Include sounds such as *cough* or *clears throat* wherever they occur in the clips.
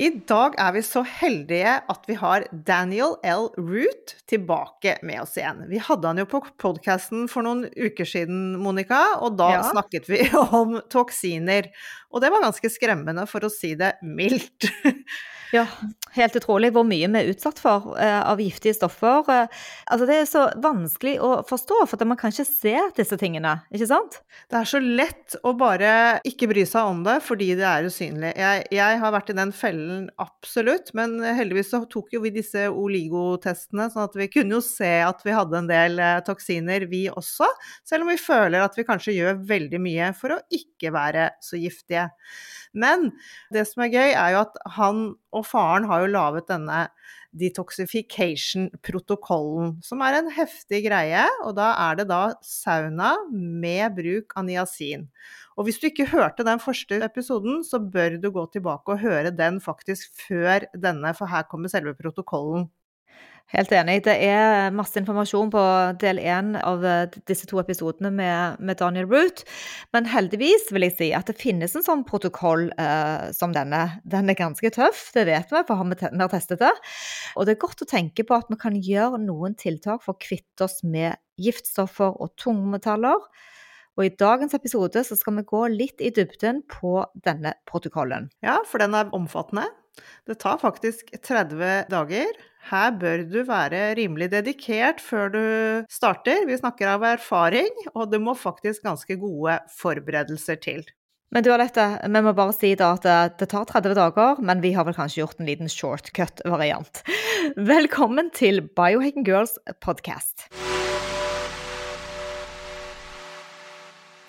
I dag er vi så heldige at vi har Daniel L. Root tilbake med oss igjen. Vi hadde han jo på podkasten for noen uker siden, Monica, og da Ja. snakket vi *laughs* om toksiner. Og det var ganske skremmende, for å si det mildt. *laughs* Ja, helt utrolig hvor mye vi er utsatt for eh, av giftige stoffer. Eh, altså, det er så vanskelig å forstå, for man kan ikke se disse tingene, ikke sant? Det er så lett å bare ikke bry seg om det fordi det er usynlig. Jeg, jeg har vært i den fellen absolutt, men heldigvis så tok jo vi disse Oligo-testene, sånn at vi kunne jo se at vi hadde en del eh, toksiner, vi også. Selv om vi føler at vi kanskje gjør veldig mye for å ikke være så giftige. Men det som er gøy, er jo at han og faren har jo laget denne detoxification-protokollen, som er en heftig greie, og da er det da sauna med bruk av niacin. Og hvis du ikke hørte den første episoden, så bør du gå tilbake og høre den faktisk før denne, for her kommer selve protokollen. Helt enig. Det er masse informasjon på del én av eh, disse to episodene med, med Daniel Root. Men heldigvis vil jeg si at det finnes en sånn protokoll eh, som denne. Den er ganske tøff, det vet vi, for vi har testet det. Og det er godt å tenke på at vi kan gjøre noen tiltak for å kvitte oss med giftstoffer og tungmetaller. Og i dagens episode så skal vi gå litt i dybden på denne protokollen. Ja, for den er omfattende. Det tar faktisk 30 dager. Her bør du være rimelig dedikert før du starter. Vi snakker av erfaring, og det må faktisk ganske gode forberedelser til. Men du Alette, vi må bare si at det- det tar 30 dager, men vi har vel kanskje gjort en liten shortcut-variant. *laughs* Velkommen til Biohacking Girls podcast.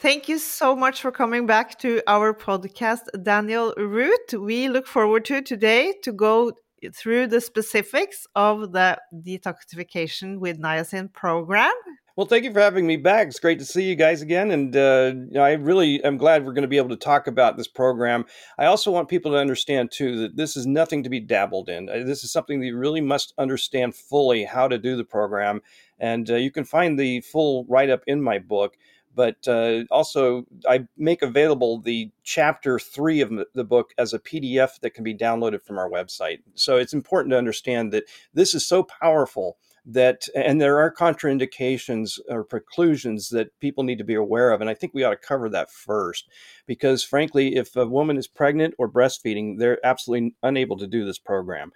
Thank you so much for coming back to our podcast, Daniel Root. We look forward to today to go through the specifics of the detoxification with niacin program. Well, thank you for having me back. It's great to see you guys again. And uh, I really am glad we're going to be able to talk about this program. I also want people to understand, too, that this is nothing to be dabbled in. Uh, This is something that you really must understand fully how to do the program. And uh, you can find the full write up in my book. But uh, also, I make available the chapter three of the book as a PDF that can be downloaded from our website. So it's important to understand that this is so powerful that and there are contraindications or preclusions that people need to be aware of and i think we ought to cover that first because frankly if a woman is pregnant or breastfeeding they're absolutely unable to do this program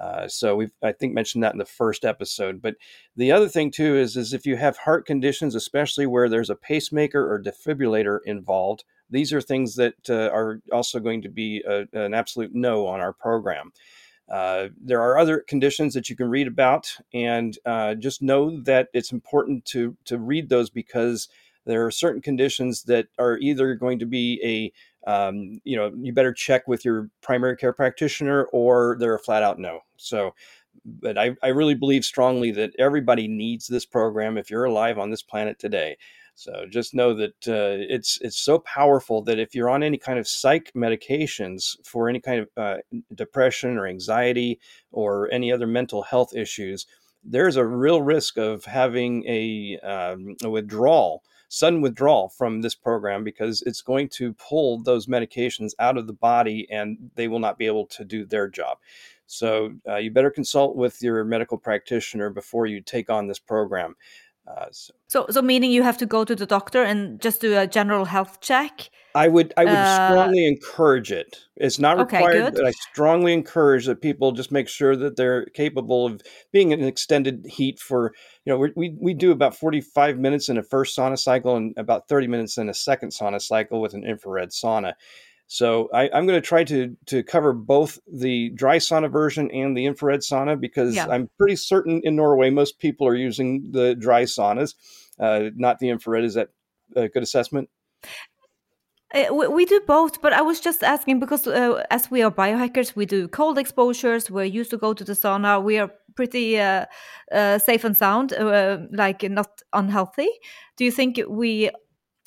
uh, so we've i think mentioned that in the first episode but the other thing too is is if you have heart conditions especially where there's a pacemaker or defibrillator involved these are things that uh, are also going to be a, an absolute no on our program. Uh, there are other conditions that you can read about, and uh, just know that it's important to to read those because there are certain conditions that are either going to be a um, you know you better check with your primary care practitioner or they're a flat out no. So, but I, I really believe strongly that everybody needs this program if you're alive on this planet today. So just know that uh, it's it's so powerful that if you're on any kind of psych medications for any kind of uh, depression or anxiety or any other mental health issues, there's a real risk of having a, um, a withdrawal, sudden withdrawal from this program because it's going to pull those medications out of the body and they will not be able to do their job. So uh, you better consult with your medical practitioner before you take on this program. Uh, so So, so meaning you have to go to the doctor and just do a general health check. I would I would Uh, strongly encourage it. It's not required, good. but I strongly encourage that people just make sure that they're capable of being in extended heat for you know we we we do about forty five minutes in a first sauna cycle and about thirty minutes in a second sauna cycle with an infrared sauna. So I, I'm going to try to to cover both the dry sauna version and the infrared sauna because Yeah. I'm pretty certain in Norway most people are using the dry saunas, uh, not the infrared. Is that a good assessment? Uh, we, we do both, but I was just asking because uh, as we are biohackers, we do cold exposures. We're used to go to the sauna. We are pretty uh, uh, safe and sound, uh, like not unhealthy. Do you think we,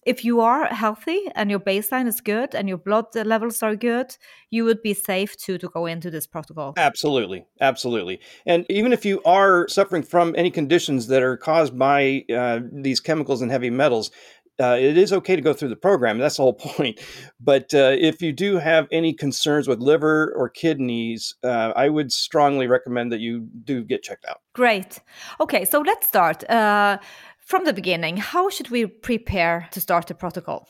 if you are healthy and your baseline is good and your blood levels are good, you would be safe to to go into this protocol? Absolutely, absolutely. And even if you are suffering from any conditions that are caused by uh, these chemicals and heavy metals, uh, it is okay to go through the program. That's the whole *laughs* point. But uh, if you do have any concerns with liver or kidneys, uh, I would strongly recommend that you do get checked out. Great. Okay, so let's start uh, from the beginning. How should we prepare to start the protocol?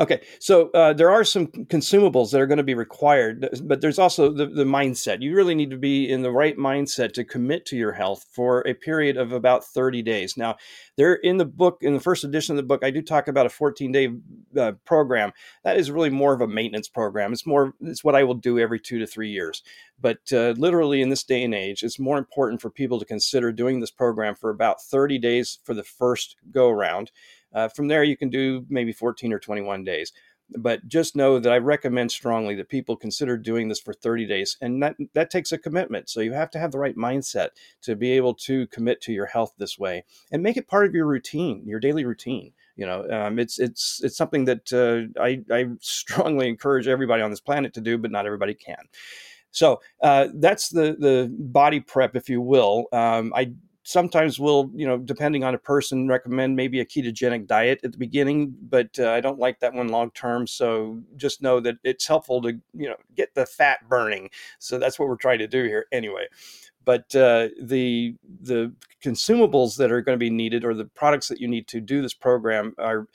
Okay, so uh, there are some consumables that are going to be required, but there's also the, the mindset. You really need to be in the right mindset to commit to your health for a period of about 30 days. Now, there in the book, in the first edition of the book, I do talk about a 14 day uh, program. That is really more of a maintenance program. It's more, it's what I will do every two to three years. But uh, literally in this day and age, it's more important for people to consider doing this program for about 30 days for the first go around. Uh, from there, you can do maybe 14 or 21 days. But just know that I recommend strongly that people consider doing this for 30 days, and that that takes a commitment. So you have to have the right mindset to be able to commit to your health this way, and make it part of your routine, your daily routine. You know, um, it's it's it's something that uh, I I strongly encourage everybody on this planet to do, but not everybody can. So uh, that's the the body prep, if you will. Um, I sometimes will, you know, depending on a person, recommend maybe a ketogenic diet at the beginning, but uh, I don't like that one long term. So just know that it's helpful to, you know, get the fat burning. So that's what we're trying to do here anyway. But uh, the the consumables that are going to be needed, or the products that you need to do this program, are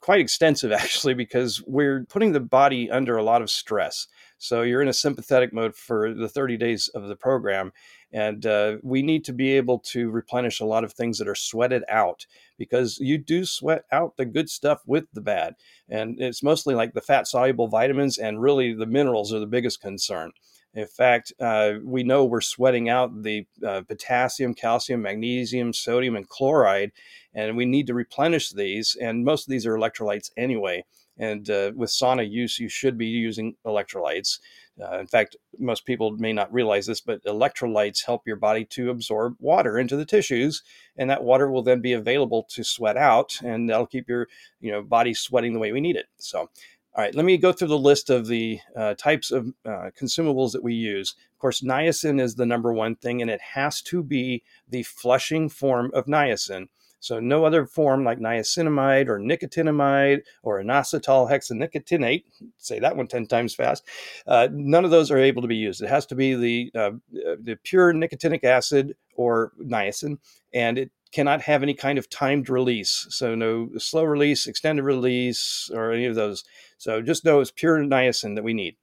quite extensive *laughs* actually, because we're putting the body under a lot of stress. So you're in a sympathetic mode for the 30 days of the program. And uh, we need to be able to replenish a lot of things that are sweated out because you do sweat out the good stuff with the bad. And it's mostly like the fat soluble vitamins and really the minerals are the biggest concern. In fact, uh, we know we're sweating out the uh, potassium, calcium, magnesium, sodium, and chloride, and we need to replenish these. And most of these are electrolytes anyway. And uh, with sauna use, you should be using electrolytes. Uh, in fact, most people may not realize this, but electrolytes help your body to absorb water into the tissues, and that water will then be available to sweat out, and that'll keep your you know body sweating the way we need it. So, all right, let me go through the list of the uh, types of uh, consumables that we use. Of course, niacin is the number one thing, and it has to be the flushing form of niacin. So no other form like niacinamide or nicotinamide or inositol hexanicotinate, say that one 10 times fast, uh, none of those are able to be used. It has to be the, uh, the pure nicotinic acid or niacin, and it cannot have any kind of timed release. So no slow release, extended release, or any of those. So just know it's pure niacin that we need.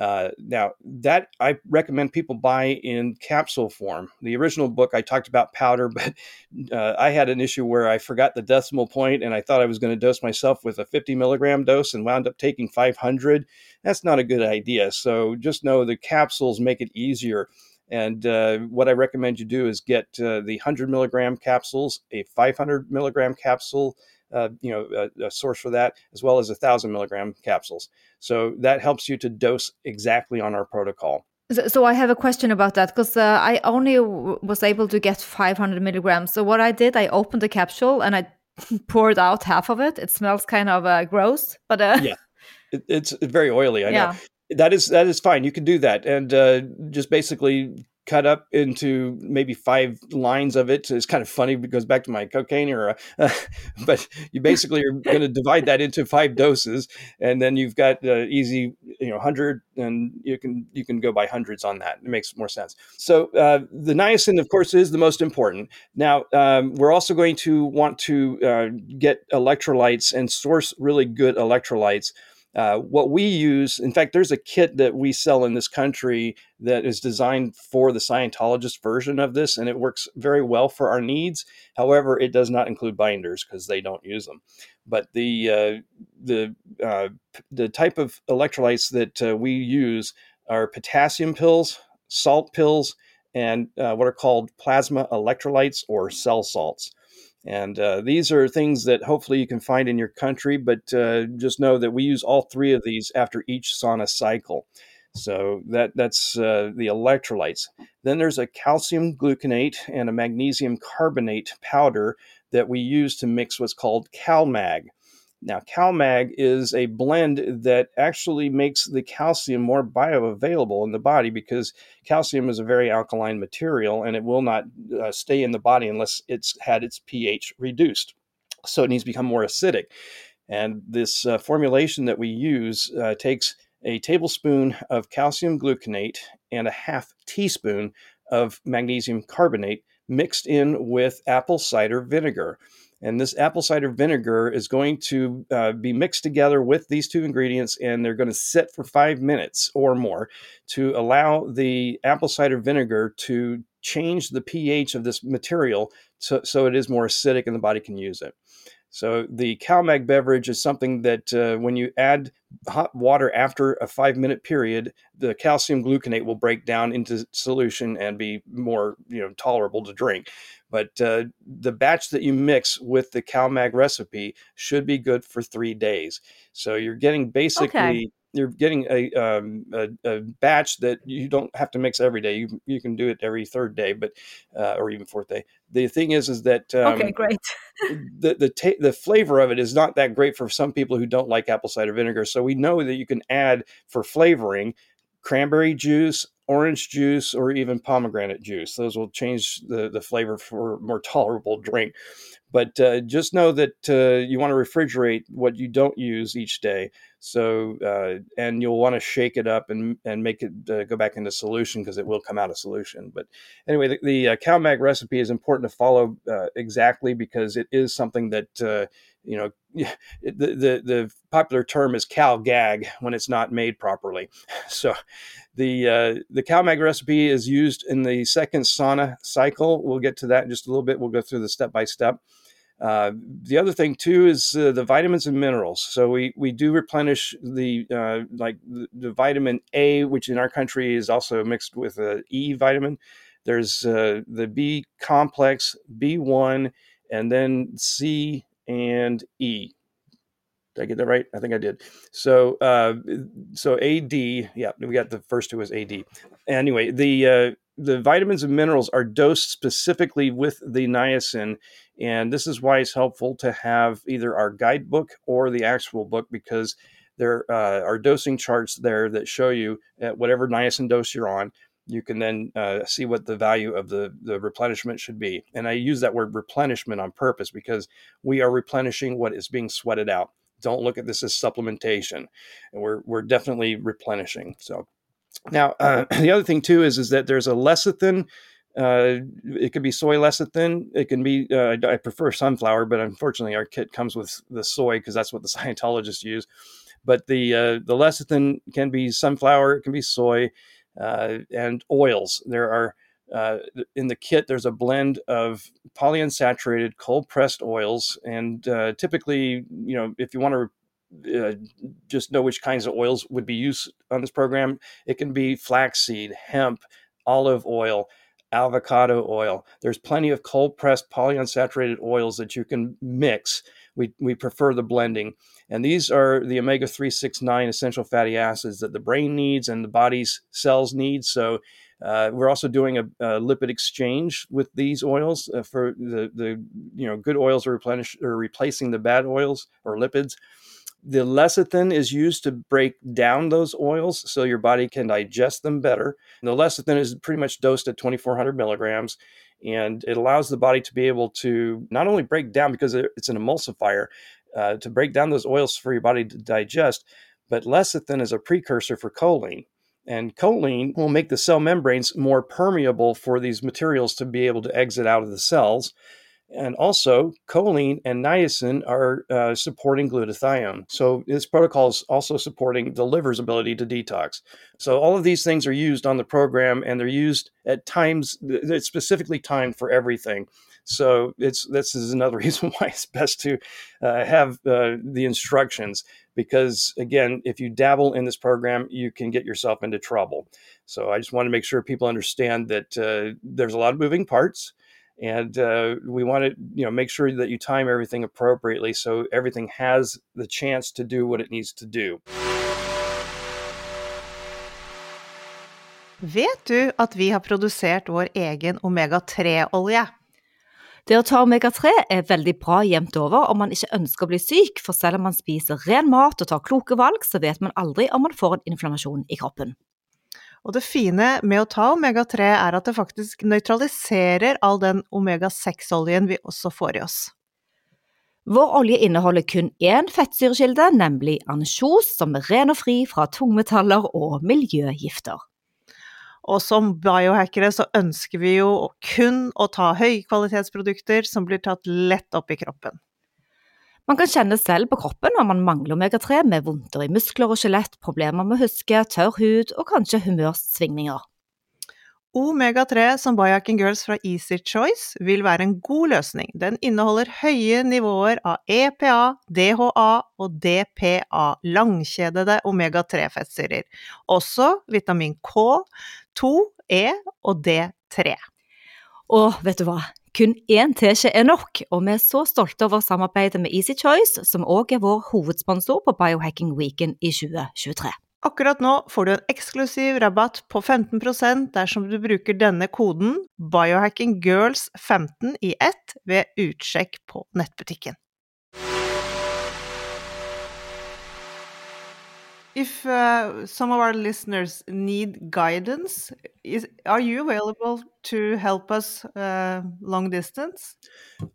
Uh, now that I recommend people buy in capsule form. The original book I talked about powder, *laughs* but uh, I had an issue where I forgot the decimal point and I thought I was going to dose myself with a 50 milligram dose and wound up taking 500. That's not a good idea. So just know the capsules make it easier. And uh, what I recommend you do is get uh, the 100 milligram capsules, a 500 milligram capsule, uh, you know, a, a, source for that, as well as a thousand milligram capsules. So that helps you to dose exactly on our protocol. So, so I have a question about that because uh, I only w- was able to get 500 milligrams. So what I did, I opened the capsule and I *laughs* poured out half of it. It smells kind of uh, gross, but yeah, it, it's very oily. I yeah. know that is that is fine. You can do that, and uh, just basically cut up into maybe five lines of it. It's kind of funny. because back to my cocaine era, uh, *laughs* but you basically are going to divide that into five doses, and then you've got uh, easy, you know, hundred, and you can you can go by hundreds on that. It makes more sense. So uh, the niacin, of course, is the most important. Now um, we're also going to want to uh, get electrolytes and source really good electrolytes. Uh, what we use, in fact, there's a kit that we sell in this country that is designed for the Scientologist version of this, and it works very well for our needs. However, it does not include binders because they don't use them. But the uh, the uh, the type of electrolytes that uh, we use are potassium pills, salt pills, and uh, what are called plasma electrolytes or cell salts. And uh, these are things that hopefully you can find in your country, but uh, just know that we use all three of these after each sauna cycle. So that that's uh, the electrolytes. Then there's a calcium gluconate and a magnesium carbonate powder that we use to mix what's called CalMag. Now, CalMag is a blend that actually makes the calcium more bioavailable in the body because calcium is a very alkaline material and it will not uh, stay in the body unless it's had its pH reduced. So it needs to become more acidic. And this uh, formulation that we use uh, takes a tablespoon of calcium gluconate and a half teaspoon of magnesium carbonate mixed in with apple cider vinegar. And this apple cider vinegar is going to uh, be mixed together with these two ingredients, and they're going to sit for five minutes or more to allow the apple cider vinegar to change the pH of this material so, so it is more acidic and the body can use it. So the CalMag beverage is something that uh, when you add hot water after a five minute period, the calcium gluconate will break down into solution and be more you know tolerable to drink. But uh, the batch that you mix with the CalMag recipe should be good for three days. So you're getting basically. Okay you're getting a, um, a, a batch that you don't have to mix every day. You you can do it every third day, but uh, or even fourth day. The thing is, is that um, okay, great. *laughs* the the ta- the flavor of it is not that great for some people who don't like apple cider vinegar. So we know that you can add for flavoring cranberry juice, orange juice, or even pomegranate juice. Those will change the the flavor for a more tolerable drink. But uh, just know that uh, you want to refrigerate what you don't use each day. So, uh, and you'll want to shake it up and and make it uh, go back into solution because it will come out of solution. But anyway, the, the uh, CalMag recipe is important to follow uh, exactly because it is something that you know *laughs* the, the the popular term is cal gag when it's not made properly. *laughs* So the uh, the CalMag recipe is used in the second sauna cycle. We'll get to that in just a little bit. We'll go through the step by step uh, the other thing too is uh, the vitamins and minerals. So we we do replenish the uh, like the, the, vitamin A, which in our country is also mixed with a E vitamin. There's uh, the B complex, B one, and then C and E. Did I get that right? I think I did. So, uh, so AD, yeah, we got the first two as AD. Anyway, the uh, the vitamins and minerals are dosed specifically with the niacin, and this is why it's helpful to have either our guidebook or the actual book because there uh, are dosing charts there that show you at whatever niacin dose you're on. You can then uh, see what the value of the, the replenishment should be. And I use that word replenishment on purpose because we are replenishing what is being sweated out. Don't look at this as supplementation. And we're, we're definitely replenishing. So now, uh, *clears throat* the other thing too is, is that there's a lecithin uh, it could be soy lecithin. It can be. Uh, I prefer sunflower, but unfortunately, our kit comes with the soy because that's what the *laughs* Scientologists use. But the uh, the lecithin can be sunflower. It can be soy uh, and oils. There are uh, in the kit. There's a blend of polyunsaturated cold pressed oils, and uh, typically, you know, if you want to uh, just know which kinds of oils would be used on this program. It can be flaxseed, hemp, olive oil, avocado oil. There's plenty of cold pressed polyunsaturated oils that you can mix. We, we prefer the blending. And these are the omega 369 essential fatty acids that the brain needs and the body's cells need. So uh, we're also doing a, a, lipid exchange with these oils uh, for the, the you know good oils are replenish or replacing the bad oils or lipids. The lecithin is used to break down those oils so your body can digest them better. And the lecithin is pretty much dosed at 2400 milligrams and it allows the body to be able to not only break down because it's an emulsifier uh, to break down those oils for your body to digest, but lecithin is a precursor for choline. And choline will make the cell membranes more permeable for these materials to be able to exit out of the cells. And also, choline and niacin are uh, supporting glutathione. So, this protocol is also supporting the liver's ability to detox. So, all of these things are used on the program and they're used at times, it's specifically timed for everything. So, it's this is another *laughs* reason why it's best to uh, have uh, the instructions because, again, if you dabble in this program, you can get yourself into trouble. So, I just want to make sure people understand that uh, there's a lot of moving parts and uh, we want to you know make sure that you time everything appropriately so everything has the chance to do what it needs to do. Vet du at vi har produsert vår egen omega-3-olje? Det å ta omega-3 er veldig bra jevnt over om man ikke ønsker å bli syk, for selv om man spiser ren mat og tar kloke valg, så vet man aldri om man får en inflammasjon i kroppen. Og det fine med å ta omega-3 er at det faktisk nøytraliserer all den omega-6-oljen vi også får i oss. Vår olje inneholder kun én fettsyrekilde, nemlig ansjos, som er ren og fri fra tungmetaller og miljøgifter. Og som biohackere så ønsker vi jo kun å ta høykvalitetsprodukter som blir tatt lett opp i kroppen. Man kan kjenne selv på kroppen når man mangler omega-3 med vondter i muskler og skjelett, problemer med å huske, tørr hud og kanskje humørsvingninger. Omega-3 som Bajakin Girls fra Easy Choice vil være en god løsning. Den inneholder høye nivåer av EPA, DHA og DPA, langkjedede omega-3-fettsyrer. Også vitamin K, 2, E og D3. Og vet du hva, kun én teskje er nok, og vi er så stolte over samarbeidet med Easy Choice, som òg er vår hovedsponsor på Biohacking Weekend i 2023. Akkurat nå får du en eksklusiv rabatt på 15% dersom du bruker denne koden biohackinggirls15 i ett ved utsjekk på nettbutikken. If uh, some of our listeners need guidance, is, are you available to help us uh, long distance?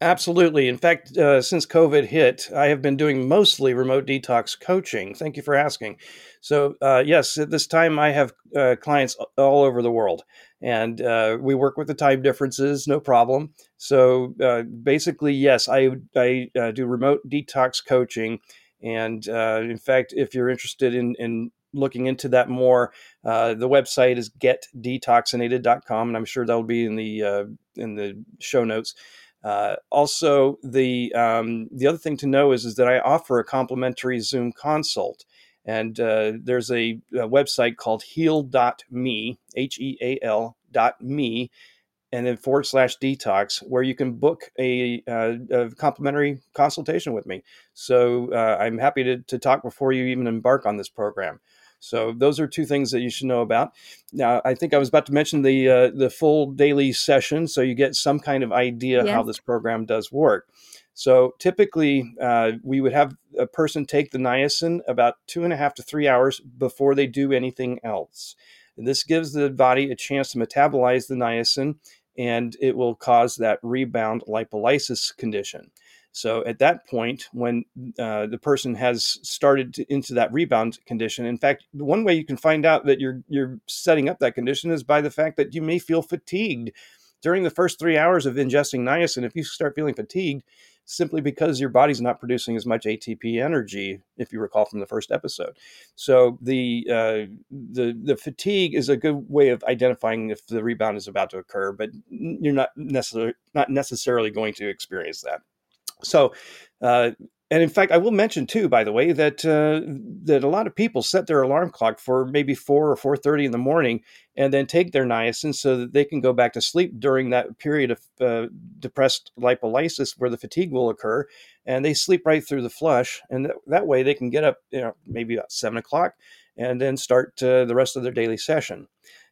Absolutely. In fact, uh, since COVID hit, I have been doing mostly remote detox coaching. Thank you for asking. So, uh, yes, at this time, I have uh, clients all over the world, and uh, we work with the time differences, no problem. So, basically, yes, I, I do remote detox coaching and uh, in fact, if you're interested in, in looking into that more, uh, the website is getdetoxinated.com, and I'm sure that'll be in the uh, in the show notes. Uh, also, the um, the other thing to know is is that I offer a complimentary Zoom consult, and uh, there's a, a, website called heal.me, H E A L dot me, and then forward slash detox, where you can book a, uh, a complimentary consultation with me. So uh, I'm happy to, to talk before you even embark on this program. So those are two things that you should know about. Now, I think I was about to mention the uh, the full daily session, so you get some kind of idea how this program does work. So typically, uh, we would have a person take the niacin about two and a half to three hours before they do anything else. And this gives the body a chance to metabolize the niacin and it will cause that rebound lipolysis condition. So at that point, when uh, the person has started to, into that rebound condition, in fact, one way you can find out that you're you're setting up that condition is by the fact that you may feel fatigued during the first three hours of ingesting niacin. If you start feeling fatigued, simply because your body's not producing as much ATP energy, if you recall from the first episode. So the uh, the the fatigue is a good way of identifying if the rebound is about to occur, but you're not necessarily not necessarily going to experience that. So uh, and in fact, I will mention too, by the way, that uh, that a lot of people set their alarm clock for maybe four or four thirty in the morning, and then take their niacin so that they can go back to sleep during that period of uh, depressed lipolysis where the fatigue will occur, and they sleep right through the flush, and that, that way they can get up, you know, maybe about seven o'clock, and then start uh, the rest of their daily session.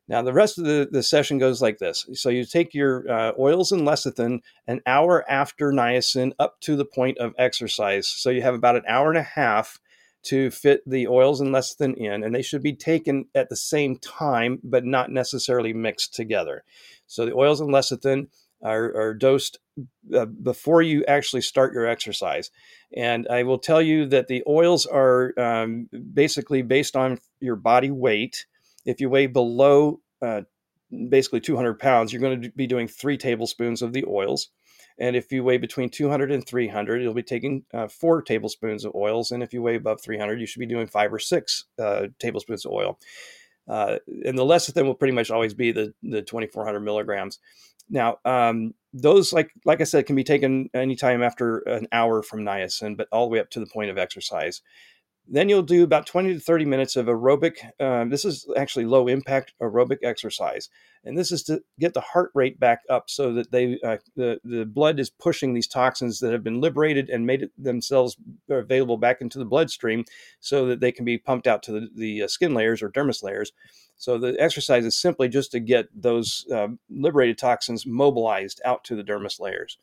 Now, the rest of the, the session goes like this. So, you take your uh, oils and lecithin an hour after niacin up to the point of exercise. So, you have about an hour and a half to fit the oils and lecithin in, and they should be taken at the same time, but not necessarily mixed together. So the oils and lecithin are, are dosed uh, before you actually start your exercise. And I will tell you that the oils are um, basically based on your body weight. If you weigh below uh, basically 200 pounds, you're going to be doing three tablespoons of the oils. And if you weigh between 200 and 300, you'll be taking uh, four tablespoons of oils. And if you weigh above 300, you should be doing five or six uh, tablespoons of oil. Uh, and the lecithin will pretty much always be the, the 2400 milligrams. Now, um, those, like like I said, can be taken anytime after an hour from niacin, but all the way up to the point of exercise. Then you'll do about 20 to 30 minutes of aerobic. Um, this is actually low impact aerobic exercise. And this is to get the heart rate back up so that they uh, the, the blood is pushing these toxins that have been liberated and made themselves available back into the bloodstream so that they can be pumped out to the, the uh, skin layers or dermis layers. So the exercise is simply just to get those uh, liberated toxins mobilized out to the dermis layers.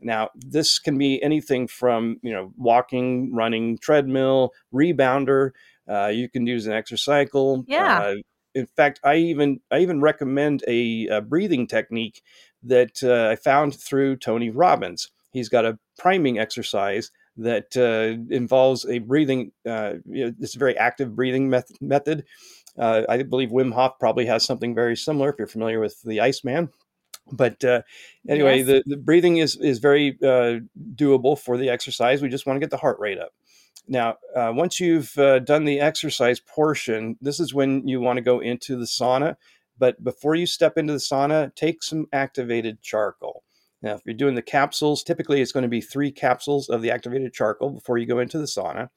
Now, this can be anything from you know walking, running, treadmill, rebounder. Uh, you can use an exercycle. Yeah. Uh, in fact, I even I even recommend a, a breathing technique that uh, I found through Tony Robbins. He's got a priming exercise that uh, involves a breathing. Uh, you know, it's a very active breathing meth- method. Uh, I believe Wim Hof probably has something very similar. If you're familiar with the Iceman, but uh, anyway, Yes. the, the breathing is is very uh, doable for the exercise. We just want to get the heart rate up. Now, uh, once you've uh, done the exercise portion, this is when you want to go into the sauna. But before you step into the sauna, take some activated charcoal. Now, if you're doing the capsules, typically it's going to be three capsules of the activated charcoal before you go into the sauna.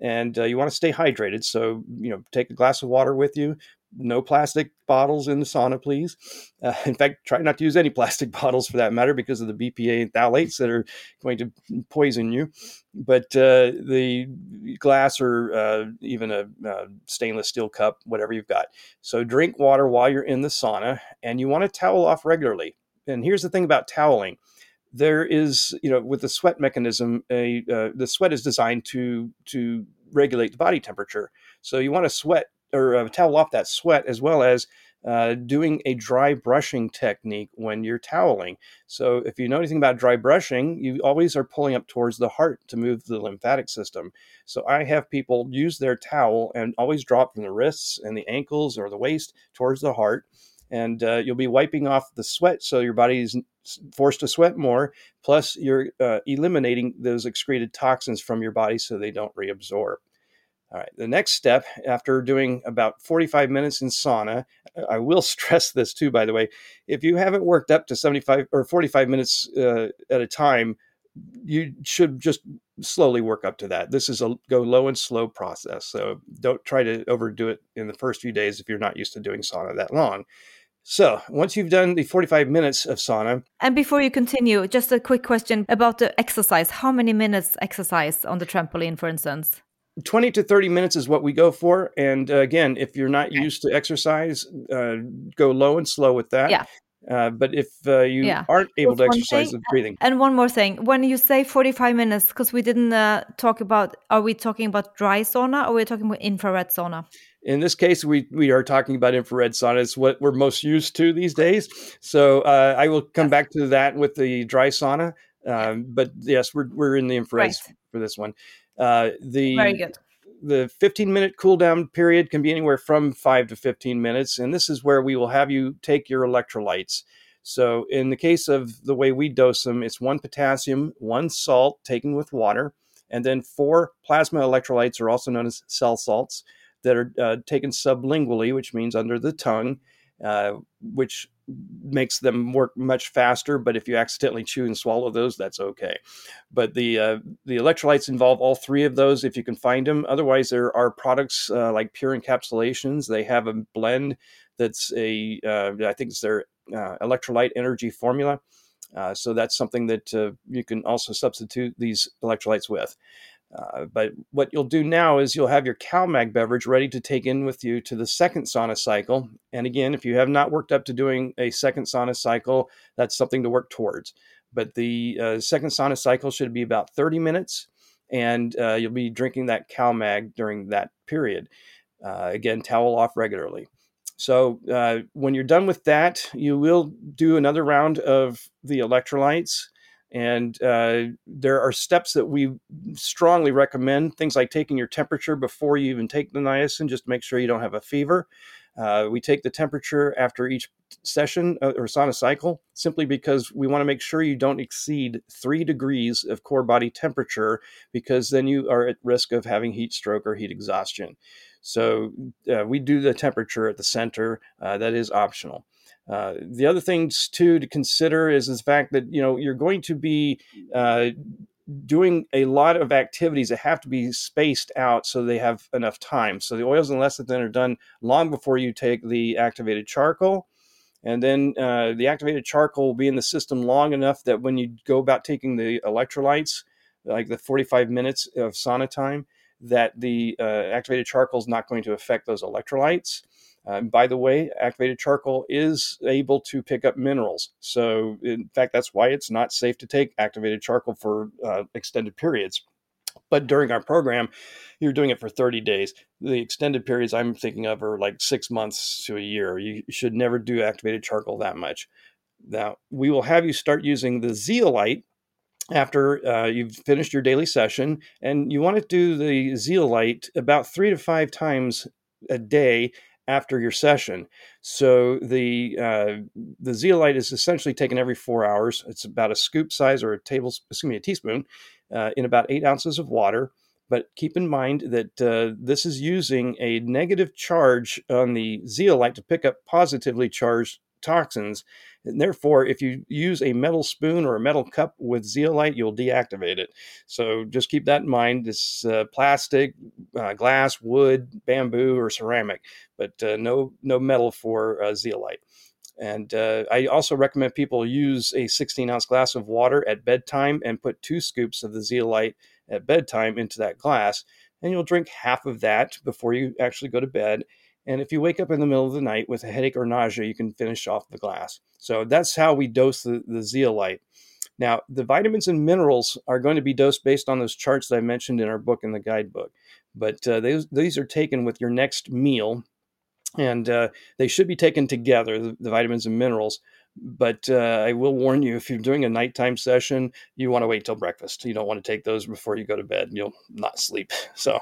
And uh, you want to stay hydrated. So, you know, take a glass of water with you. No plastic bottles in the sauna, please. Uh, *laughs* in fact, try not to use any plastic *laughs* bottles for that matter because of the BPA and phthalates that are going to poison you. But uh, the glass or uh, even a uh, stainless steel cup, whatever you've got. So drink water while you're in the sauna, and you want to towel off regularly. And here's the thing about toweling there is you know with the sweat mechanism a uh, the sweat is designed to to regulate the body temperature. So you want to sweat or uh, towel off that sweat as well as uh, doing a dry brushing technique when you're toweling. So if you know anything about dry brushing you always are pulling up towards the heart to move the lymphatic system. So i have people use their towel and always drop from the wrists and the ankles or the waist towards the heart and uh, you'll be wiping off the sweat so your body is forced to sweat more plus you're uh, eliminating those excreted toxins from your body so they don't reabsorb. All right the next step after doing about 45 minutes in sauna i will *laughs* stress this too by the way if you haven't worked up to 75 or 45 minutes uh, at a time you should just slowly work up to that. This is a go low and slow process so don't try to overdo it in the first few days if you're not used to doing sauna that long so once you've done the 45 minutes of sauna, And before you continue, just a quick question about the exercise. How many minutes exercise on the trampoline, for instance? 20 to 30 minutes is what we go for. And uh, again, if you're not used to exercise, uh, go low and slow with that. Yeah. Uh, but if uh, you Yeah. aren't able to exercise thing, the breathing, And one more thing, when you say 45 minutes, because we didn't uh, talk about, are we talking about dry sauna or are we talking about infrared sauna? in this case, we, we are talking about infrared sauna. It's what we're most used to these days. So uh, I will come Yes. back to that with the dry sauna. Um, but yes, we're, we're in the infrared Right. for this one. Uh, the Very good. The 15 minute cool down period can be anywhere from 5 to 15 minutes and this is where we will have you take your electrolytes. So in the case of the way we dose them it's one potassium one salt taken with water and then four plasma electrolytes are also known as cell salts that are uh, taken sublingually which means under the tongue uh, which makes them work much faster but if you accidentally chew and swallow those that's okay but the uh, the electrolytes involve all three of those if you can find them. Otherwise, there are products uh, like Pure Encapsulations. They have a blend that's a uh, I think it's their uh, electrolyte energy formula. So that's something that you can also substitute these electrolytes with. Uh, but what you'll do now is you'll have your CalMag beverage ready to take in with you to the second sauna cycle. And again, if you have not worked up to doing a second sauna cycle, that's something to work towards. But the uh, second sauna cycle should be about 30 minutes. and uh, you'll be drinking that CalMag during that period. Uh, again, towel off regularly. So uh, when you're done with that, you will do another round of the electrolytes. And uh, there are steps that we strongly recommend, things like taking your temperature before you even take the niacin, just to make sure you don't have a fever. Uh, we take the temperature after each session uh, or sauna cycle simply because we want to make sure you don't exceed three degrees of core body temperature because then you are at risk of having heat stroke or heat exhaustion. So uh, we do the temperature at the center. Uh, that is optional. Uh, the other things too to consider is the fact that you know you're going to be uh, doing a lot of activities that have to be spaced out so they have enough time. So the oils and lecithin are done long before you take the activated charcoal. And then uh, the activated charcoal will be in the system long enough that when you go about taking the electrolytes, like the 45 minutes of sauna time, that the uh, activated charcoal is not going to affect those electrolytes. Uh, by the way, activated charcoal is able to pick up minerals. So, in fact, that's why it's not safe to take activated charcoal for uh, extended periods. But during our program, you're doing it for 30 days. The extended periods I'm thinking of are like six months to a year. You should never do activated charcoal that much. Now, we will have you start using the zeolite after uh, you've finished your daily session, and you want to do the zeolite about three to five times a day after your session. So the uh, the zeolite is essentially taken every four hours. It's about a scoop size or a table, excuse me, a teaspoon, uh, in about eight ounces of water. But keep in mind that uh, this is using a negative charge on the zeolite to pick up positively charged toxins. And therefore, if you use a metal spoon or a metal cup with zeolite, you'll deactivate it. So just keep that in mind. It's uh, plastic, uh, glass, wood, bamboo, or ceramic, but uh, no no metal for uh, zeolite. And uh, I also recommend people use a 16 ounce glass of water at bedtime and put two scoops of the zeolite at bedtime into that glass. And you'll drink half of that before you actually go to bed and if you wake up in the middle of the night with a headache or nausea, you can finish off the glass. So that's how we dose the, the zeolite. Now, the vitamins and minerals are going to be dosed based on those charts that I mentioned in our book and the guidebook. But uh, these, these are taken with your next meal, and uh, they should be taken together, the, the vitamins and minerals. But uh, I will warn you if you're doing a nighttime session, you want to wait till breakfast. You don't want to take those before you go to bed. You'll not sleep. *laughs* So,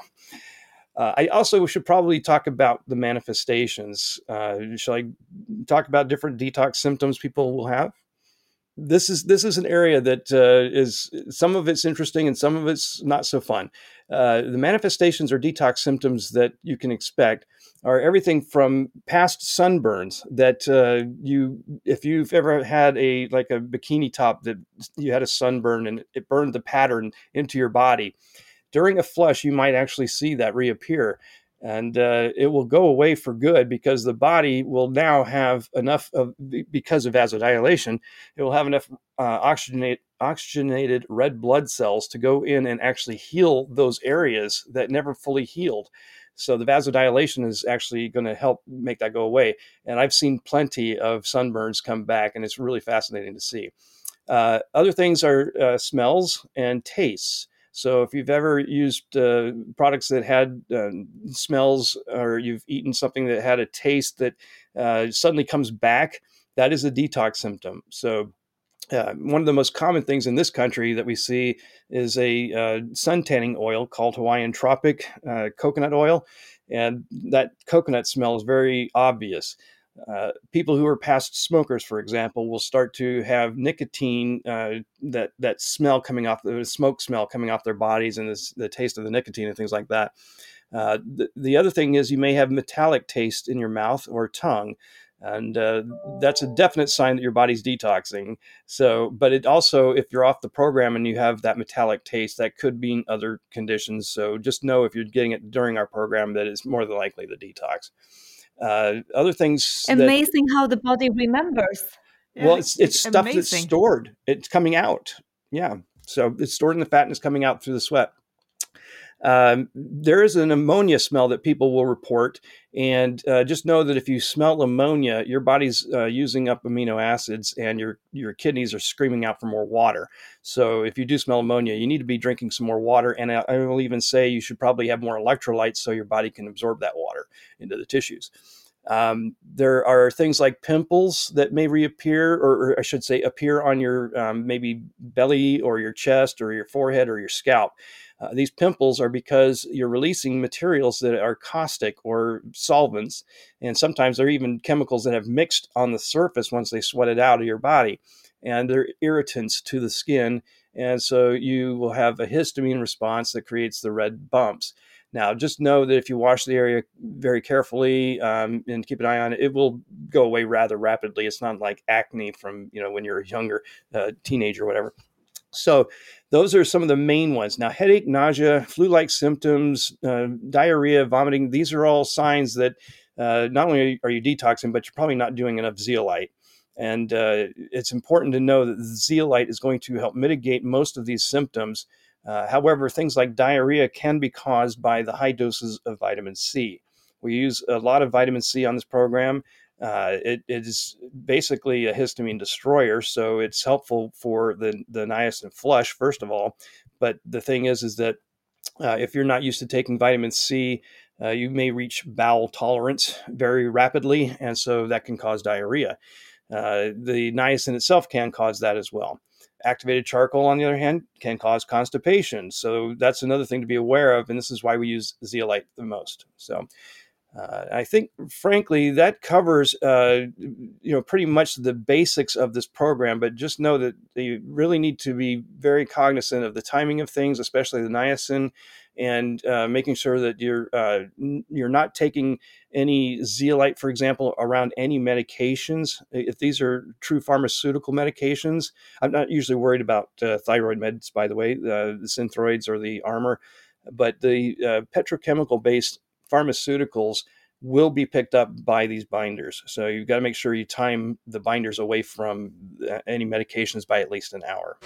uh, I also should probably talk about the manifestations. Uh, shall I talk about different detox symptoms people will have? This is this is an area that uh, is some of it's interesting and some of it's not so fun. Uh, the manifestations or detox symptoms that you can expect are everything from past sunburns that uh, you if you've ever had a like a bikini top that you had a sunburn and it burned the pattern into your body during a flush, you might actually see that reappear. And uh, it will go away for good because the body will now have enough of, because of vasodilation, it will have enough uh, oxygenate, oxygenated red blood cells to go in and actually heal those areas that never fully healed. So the vasodilation is actually going to help make that go away. And I've seen plenty of sunburns come back, and it's really fascinating to see. Uh, other things are uh, smells and tastes. So if you've ever used uh, products that had uh, smells, or you've eaten something that had a taste that uh, suddenly comes back, that is a detox symptom. So uh, one of the most common things in this country that we see is a uh, sun tanning oil called Hawaiian Tropic uh, coconut oil, and that coconut smell is very obvious. Uh, people who are past smokers, for example, will start to have nicotine uh, that that smell coming off the smoke smell coming off their bodies and this, the taste of the nicotine and things like that. Uh, the, the, other thing is you may have metallic taste in your mouth or tongue, and uh, that's a definite sign that your body's detoxing. So, but it also, if you're off the program and you have that metallic taste, that could mean other conditions. So, just know if you're getting it during our program that it's more than likely the detox. Uh, other things. Amazing that, how the body remembers. Yeah, well, it's it's, stuff amazing. that's stored. It's coming out. Yeah, so it's stored in the fat and it's coming out through the sweat. Um, there is an ammonia smell that people will report, and uh, just know that if you smell ammonia, your body's uh, using up amino acids, and your your kidneys are screaming out for more water. So if you do smell ammonia, you need to be drinking some more water, and I, I will even say you should probably have more electrolytes so your body can absorb that water into the tissues. Um, there are things like pimples that may reappear, or, or I should say, appear on your um, maybe belly or your chest or your forehead or your scalp. Uh, these pimples are because you're releasing materials that are caustic or solvents, and sometimes they're even chemicals that have mixed on the surface once they sweat it out of your body, and they're irritants to the skin, and so you will have a histamine response that creates the red bumps. Now, just know that if you wash the area very carefully um, and keep an eye on it, it will go away rather rapidly. It's not like acne from you know when you're a younger uh, teenager or whatever. So, those are some of the main ones. Now, headache, nausea, flu-like symptoms, uh, diarrhea, vomiting. These are all signs that uh, not only are you detoxing, but you're probably not doing enough zeolite. And uh, it's important to know that zeolite is going to help mitigate most of these symptoms uh, however, things like diarrhea can be caused by the high doses of vitamin C. We use a lot of vitamin C on this program. Uh, it, is basically a histamine destroyer, so it's helpful for the the niacin flush first of all. But the thing is, is that uh, if you're not used to taking vitamin C, uh, you may reach bowel tolerance very rapidly, and so that can cause diarrhea. Uh, the niacin itself can cause that as well. Activated charcoal, on the other hand, can cause constipation. So that's another thing to be aware of, and this is why we use zeolite the most. So uh, I think, frankly, that covers uh, you know pretty much the basics of this program. But just know that you really need to be very cognizant of the timing of things, especially the niacin and uh, making sure that you're uh, you're not taking any zeolite, for example, around any medications. If these are true pharmaceutical medications, I'm not usually worried about uh, thyroid meds, by the way, uh, the synthroids or the Armour, but the uh, petrochemical based pharmaceuticals will be picked up by these binders. So you've got to make sure you time the binders away from uh, any medications by at least an hour.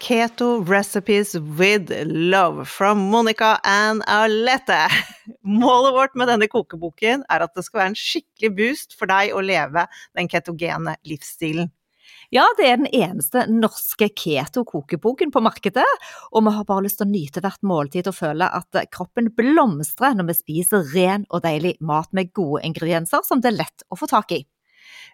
Keto Recipes with Love from Monica and Alette. *laughs* Målet vårt med denne kokeboken er at det skal være en skikkelig boost for deg å leve den ketogene livsstilen. Ja, det er den eneste norske keto-kokeboken på markedet, og vi har bare lyst til å nyte hvert måltid og føle at kroppen blomstrer når vi spiser ren og deilig mat med gode ingredienser som det er lett å få tak i.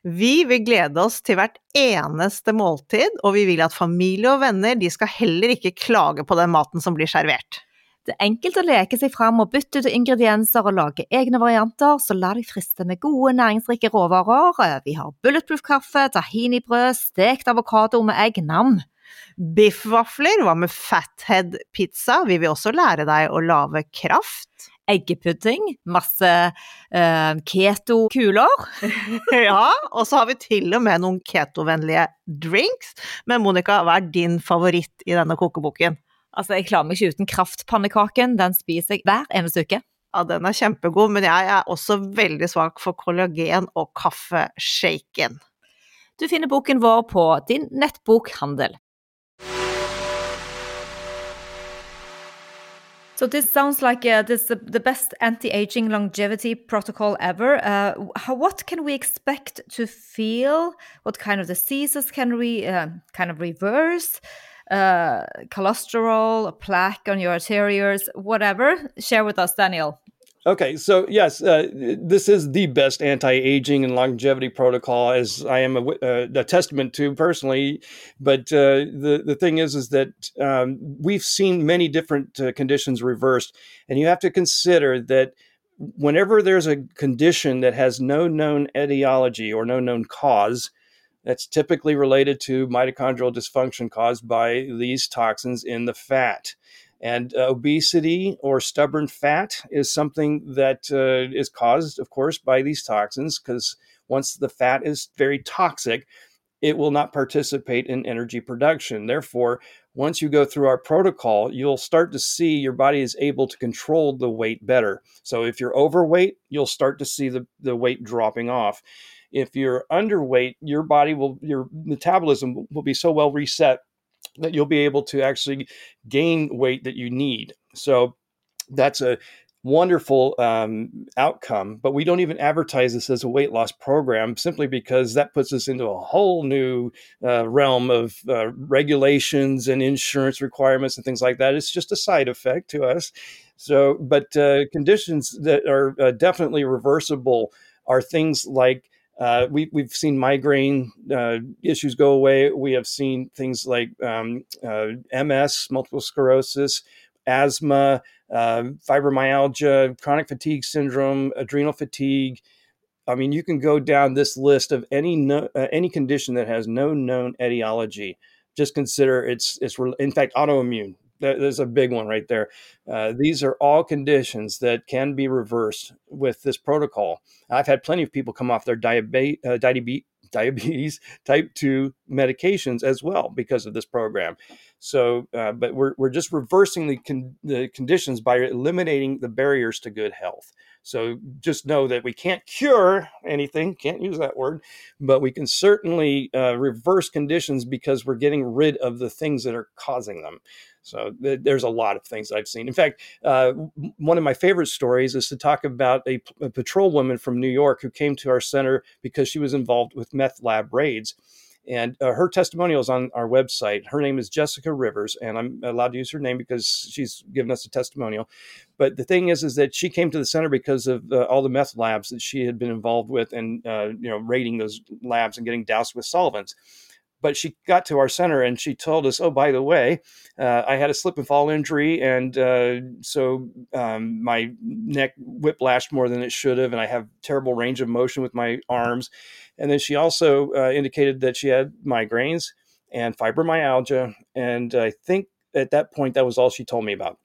Vi vil glede oss til hvert eneste måltid, og vi vil at familie og venner de skal heller ikke klage på den maten som blir servert. Det er enkelt å leke seg fram og bytte ut ingredienser og lage egne varianter, så la deg friste med gode, næringsrike råvarer. Vi har bulletproof-kaffe, tahinibrød, stekt avokado med egg, nam. Biffvafler, hva med fathead-pizza? Vi vil også lære deg å lage kraft eggepudding, masse uh, keto-kuler. *laughs* ja, og så har vi til og med noen ketovennlige drinks. Men Monica, hva er din favoritt i denne kokeboken? Altså, Jeg klarer meg ikke uten kraftpannekaken. Den spiser jeg hver eneste uke. Ja, den er kjempegod, men jeg er også veldig svak for kollagen og kaffeshaken. Du finner boken vår på din nettbokhandel. So this sounds like uh, this uh, the best anti-aging longevity protocol ever. Uh, how, what can we expect to feel? What kind of diseases can we uh, kind of reverse? Uh, cholesterol, plaque on your arteries, whatever. Share with us, Daniel. Okay, so yes, uh, this is the best anti-aging and longevity protocol, as I am a, uh, a testament to personally. But uh, the the thing is, is that um, we've seen many different uh, conditions reversed, and you have to consider that whenever there's a condition that has no known etiology or no known cause, that's typically related to mitochondrial dysfunction caused by these toxins in the fat. And uh, obesity or stubborn fat is something that uh, is caused, of course, by these toxins because once the fat is very toxic, it will not participate in energy production. Therefore, once you go through our protocol, you'll start to see your body is able to control the weight better. So if you're overweight, you'll start to see the, the weight dropping off. If you're underweight, your body will, your metabolism will be so well reset that you'll be able to actually gain weight that you need. So that's a wonderful um, outcome, but we don't even advertise this as a weight loss program simply because that puts us into a whole new uh, realm of uh, regulations and insurance requirements and things like that. It's just a side effect to us. So, but uh, conditions that are uh, definitely reversible are things like uh, we, we've seen migraine uh, issues go away. We have seen things like um, uh, MS, multiple sclerosis, asthma, uh, fibromyalgia, chronic fatigue syndrome, adrenal fatigue. I mean, you can go down this list of any no, uh, any condition that has no known etiology. Just consider it's it's in fact autoimmune there's a big one right there. Uh, these are all conditions that can be reversed with this protocol. I've had plenty of people come off their diabetes, uh, diabetes, *laughs* diabetes type 2 medications as well because of this program. So, uh, but we're, we're just reversing the, con- the conditions by eliminating the barriers to good health. So just know that we can't cure anything, can't use that word, but we can certainly uh, reverse conditions because we're getting rid of the things that are causing them. So th- there's a lot of things I've seen. In fact, uh, one of my favorite stories is to talk about a, a patrol woman from New York who came to our center because she was involved with meth lab raids. And uh, her testimonial is on our website. Her name is Jessica Rivers, and I'm allowed to use her name because she's given us a testimonial. But the thing is, is that she came to the center because of uh, all the meth labs that she had been involved with, and uh, you know, raiding those labs and getting doused with solvents but she got to our center and she told us, "Oh, by the way, uh, I had a slip and fall injury, and uh, so um, my neck whiplashed more than it should have, and I have terrible range of motion with my arms." And then she also uh, indicated that she had migraines and fibromyalgia, and I think at that point that was all she told me about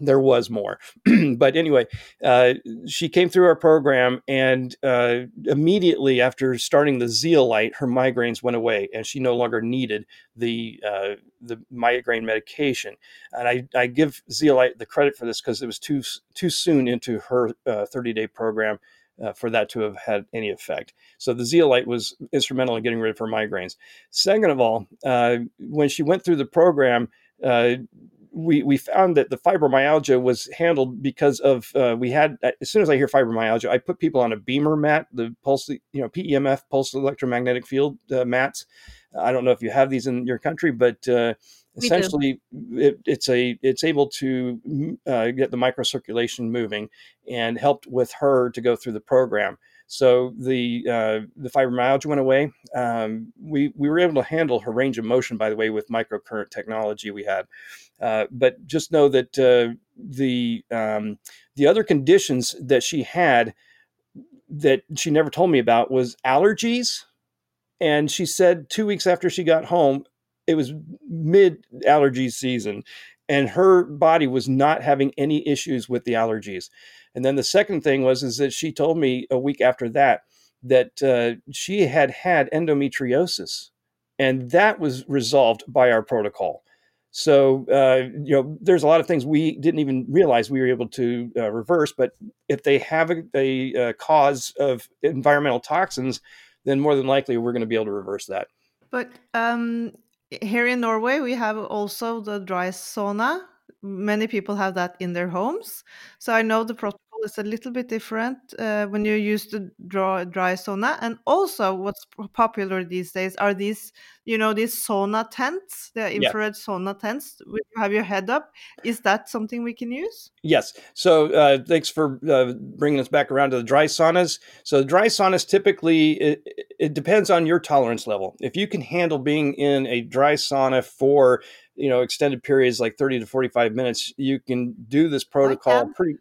there was more. *clears throat* but anyway, uh, she came through our program, and uh, immediately after starting the Zeolite, her migraines went away, and she no longer needed the uh, the migraine medication. And I, I give Zeolite the credit for this because it was too too soon into her uh, 30 day program. Uh, for that to have had any effect. So the zeolite was instrumental in getting rid of her migraines. Second of all, uh, when she went through the program, uh, we we found that the fibromyalgia was handled because of uh, we had as soon as I hear fibromyalgia, I put people on a BEMER mat, the pulse, you know, PEMF pulse electromagnetic field uh, mats. I don't know if you have these in your country, but uh, essentially it, it's a it's able to uh, get the microcirculation moving and helped with her to go through the program. So the uh, the fibromyalgia went away. Um, we we were able to handle her range of motion, by the way, with microcurrent technology we had. Uh, but just know that uh, the um, the other conditions that she had that she never told me about was allergies. And she said two weeks after she got home, it was mid allergy season, and her body was not having any issues with the allergies. And then the second thing was is that she told me a week after that that uh, she had had endometriosis, and that was resolved by our protocol. So uh, you know, there's a lot of things we didn't even realize we were able to uh, reverse. But if they have a, a, a, cause of environmental toxins, then more than likely we're going to be able to reverse that. But um, here in Norway, we have also the dry sauna. Many people have that in their homes. So I know the protocol is a little bit different uh, when you use the dry, dry sauna. And also, what's popular these days are these, you know, these sauna tents, the infrared yeah. sauna tents. You have your head up. Is that something we can use? Yes. So uh, thanks for uh, bringing us back around to the dry saunas. So the dry saunas typically it, it depends on your tolerance level. If you can handle being in a dry sauna for you know extended periods like 30 to 45 minutes you can do this protocol pretty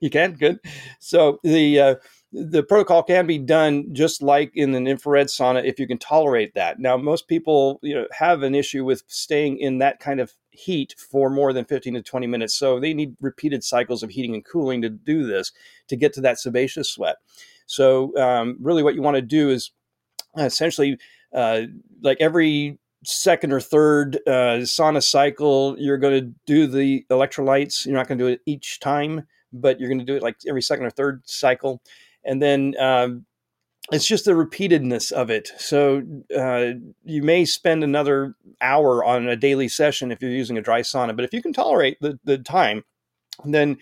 you can good. So the uh, the protocol can be done just like in an infrared sauna if you can tolerate that. Now, most people you know have an issue with staying in that kind of heat for more than 15 to 20 minutes. So they need repeated cycles of heating and cooling to do this to get to that sebaceous sweat. So um, really, what you want to do is essentially uh, like every second or third uh, sauna cycle, you're going to do the electrolytes. You're not going to do it each time but you're going to do it like every second or third cycle. And then um, it's just the repeatedness of it. So uh, you may spend another hour on a daily session if you're using a dry sauna, but if you can tolerate the, the time, then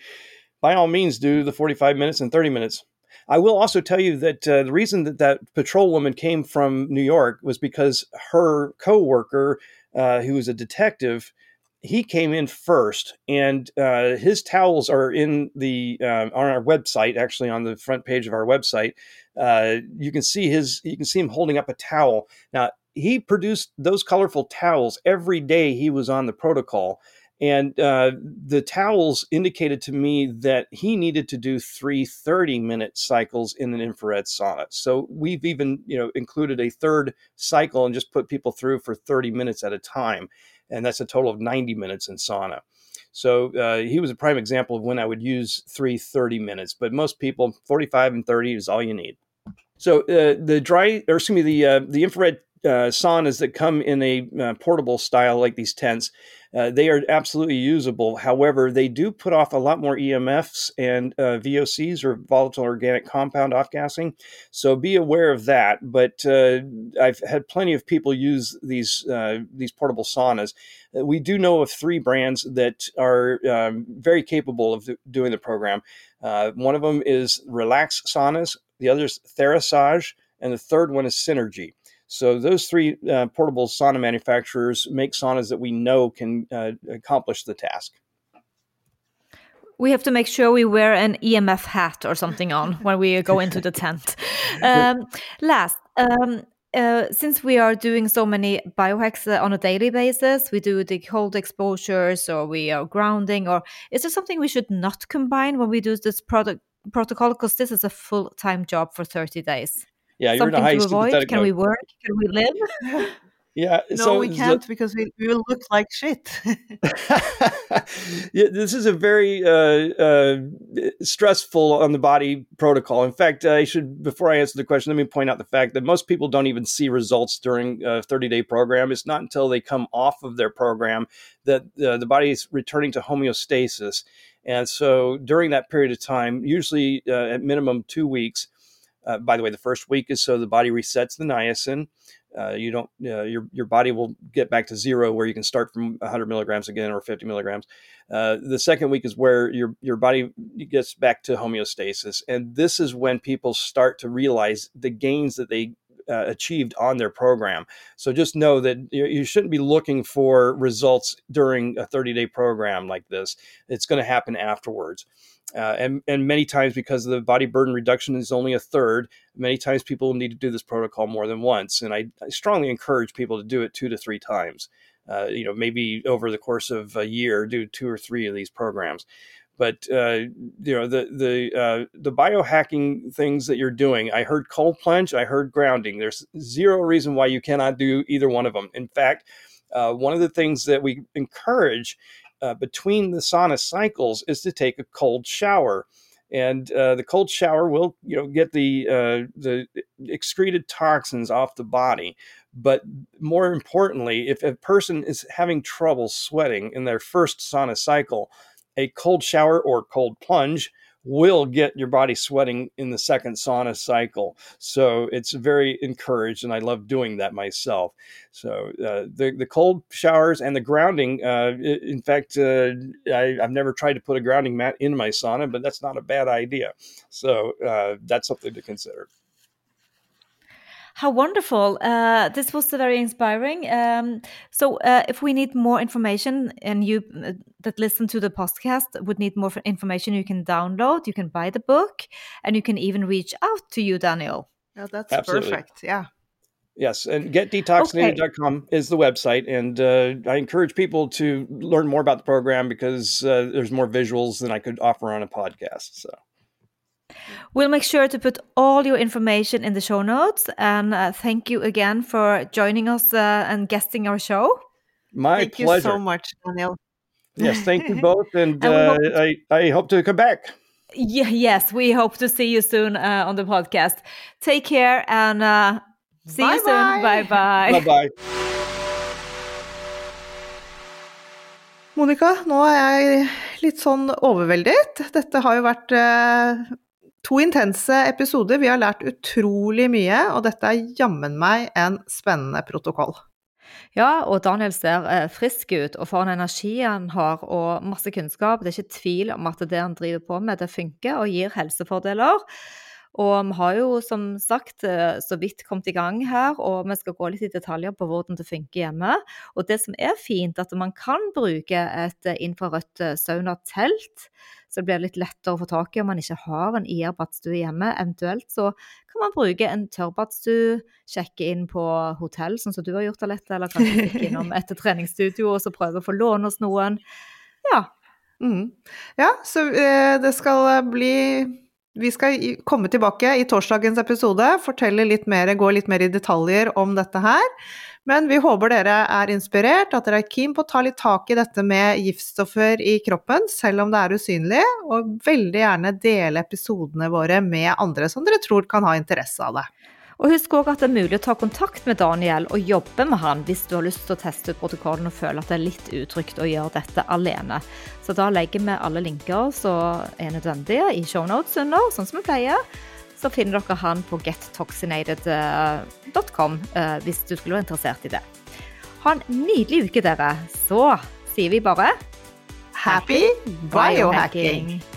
by all means do the 45 minutes and 30 minutes. I will also tell you that uh, the reason that that patrol woman came from New York was because her coworker, uh, who was a detective, he came in first, and uh, his towels are in the uh, on our website. Actually, on the front page of our website, uh, you can see his. You can see him holding up a towel. Now he produced those colorful towels every day he was on the protocol, and uh, the towels indicated to me that he needed to do three 30 minute cycles in an infrared sauna. So we've even you know included a third cycle and just put people through for 30 minutes at a time and that's a total of 90 minutes in sauna. So uh, he was a prime example of when I would use three 30 minutes, but most people 45 and 30 is all you need. So uh, the dry, or excuse me, the uh, the infrared uh, saunas that come in a uh, portable style like these tents, uh, they are absolutely usable. However, they do put off a lot more EMFs and uh, VOCs or volatile organic compound off gassing. So be aware of that. But uh, I've had plenty of people use these uh, these portable saunas. We do know of three brands that are um, very capable of doing the program. one of them is Relax Saunas. The other is Therasage, and the third one is Synergy. So those three uh, portable sauna manufacturers make saunas that we know can uh, accomplish the task. We have to make sure we wear an EMF hat or something on when we go into the tent. *laughs* Um, last, um, uh, since we are doing so many biohacks uh, on a daily basis, we do the cold exposures or we are grounding, or is there something we should not combine when we do this product protocol? Because this is a full time job for 30 days. Yeah, you're in a high avoid? Can we work? Can we live? *laughs* Yeah, *laughs* No, so we can't because we, we will look like shit. *laughs* yeah, this is a very uh, uh, stressful on the body protocol. In fact, I should before I answer the question, let me point out the fact that most people don't even see results during a 30 day program. It's not until they come off of their program that uh, the body is returning to homeostasis. And so during that period of time, usually uh, at minimum two weeks, uh, by the way, the first week is so the body resets the niacin. Uh, you don't, uh, your your body will get back to zero, where you can start from 100 milligrams again or 50 milligrams. Uh, the second week is where your your body gets back to homeostasis, and this is when people start to realize the gains that they uh, achieved on their program. So just know that you, you shouldn't be looking for results during a 30 day program like this. It's going to happen afterwards. Uh, and, and many times because the body burden reduction is only a third, many times people need to do this protocol more than once. And I, I strongly encourage people to do it two to three times. Uh, you know, maybe over the course of a year, do two or three of these programs. But uh, you know the the uh, the biohacking things that you're doing. I heard cold plunge. I heard grounding. There's zero reason why you cannot do either one of them. In fact, uh, one of the things that we encourage uh, between the sauna cycles is to take a cold shower. And uh, the cold shower will you know get the uh, the excreted toxins off the body. But more importantly if a person is having trouble sweating in their first sauna cycle a cold shower or cold plunge will get your body sweating in the second sauna cycle. So it's very encouraged, and I love doing that myself. So uh, the the cold showers and the grounding. Uh, in fact, uh, I, I've never tried to put a grounding mat in my sauna, but that's not a bad idea. So uh, that's something to consider. How wonderful. Uh, this was very inspiring. Um, so, uh, if we need more information and you uh, that listen to the podcast would need more information, you can download, you can buy the book, and you can even reach out to you, Daniel. Yeah, that's Absolutely. perfect. Yeah. Yes, and getdetoxinated.com is the website, and uh, I encourage people to learn more about the program because uh, there's more visuals than I could offer on a podcast. So. We'll make sure to put all your information in the show notes. And uh, thank you again for joining us uh, and guesting our show. My Thank pleasure. you so much, Daniel. Yes, thank you *laughs* both, and And uh, hope- I, I hope to come back. Yeah, yes, we hope to see you soon uh, on the podcast. Take care and uh, see you soon. Bye Bye-bye. bye. Bye bye. Monica, nå er jeg litt sånn overveldet. Dette har jo vært eh, To intense episoder, vi har lært utrolig mye, og dette er jammen meg en spennende protokoll. Ja, og Daniel ser eh, frisk ut, og for en energi han har, og masse kunnskap. Det er ikke tvil om at det han driver på med, det funker og gir helsefordeler. Og vi har jo som sagt eh, så vidt kommet i gang her, og vi skal gå litt i detaljer på hvordan det funker hjemme. Og det som er fint, at man kan bruke et eh, infrarødt eh, saunatelt. Så det blir litt lettere å få tak i om man ikke har en IR-badstue hjemme. Eventuelt så kan man bruke en tørrbadstue, sjekke inn på hotell, sånn som du har gjort, Alette, eller kanskje *laughs* stikke innom et treningsstudio og så prøve å få låne hos noen. Ja. Mm. Ja, så eh, det skal bli vi skal komme tilbake i torsdagens episode, fortelle litt mer, gå litt mer i detaljer om dette her. Men vi håper dere er inspirert, at dere er keen på å ta litt tak i dette med giftstoffer i kroppen, selv om det er usynlig, og veldig gjerne dele episodene våre med andre som dere tror kan ha interesse av det. Og husk òg at det er mulig å ta kontakt med Daniel og jobbe med han hvis du har lyst til å teste ut protokollen og føler at det er litt utrygt å gjøre dette alene. Så da legger vi alle linker som er nødvendige i shownotes under, sånn som vi pleier. Så finner dere han på gettoxinated.com eh, hvis du skulle være interessert i det. Ha en nydelig uke, dere. Så sier vi bare Happy biohacking!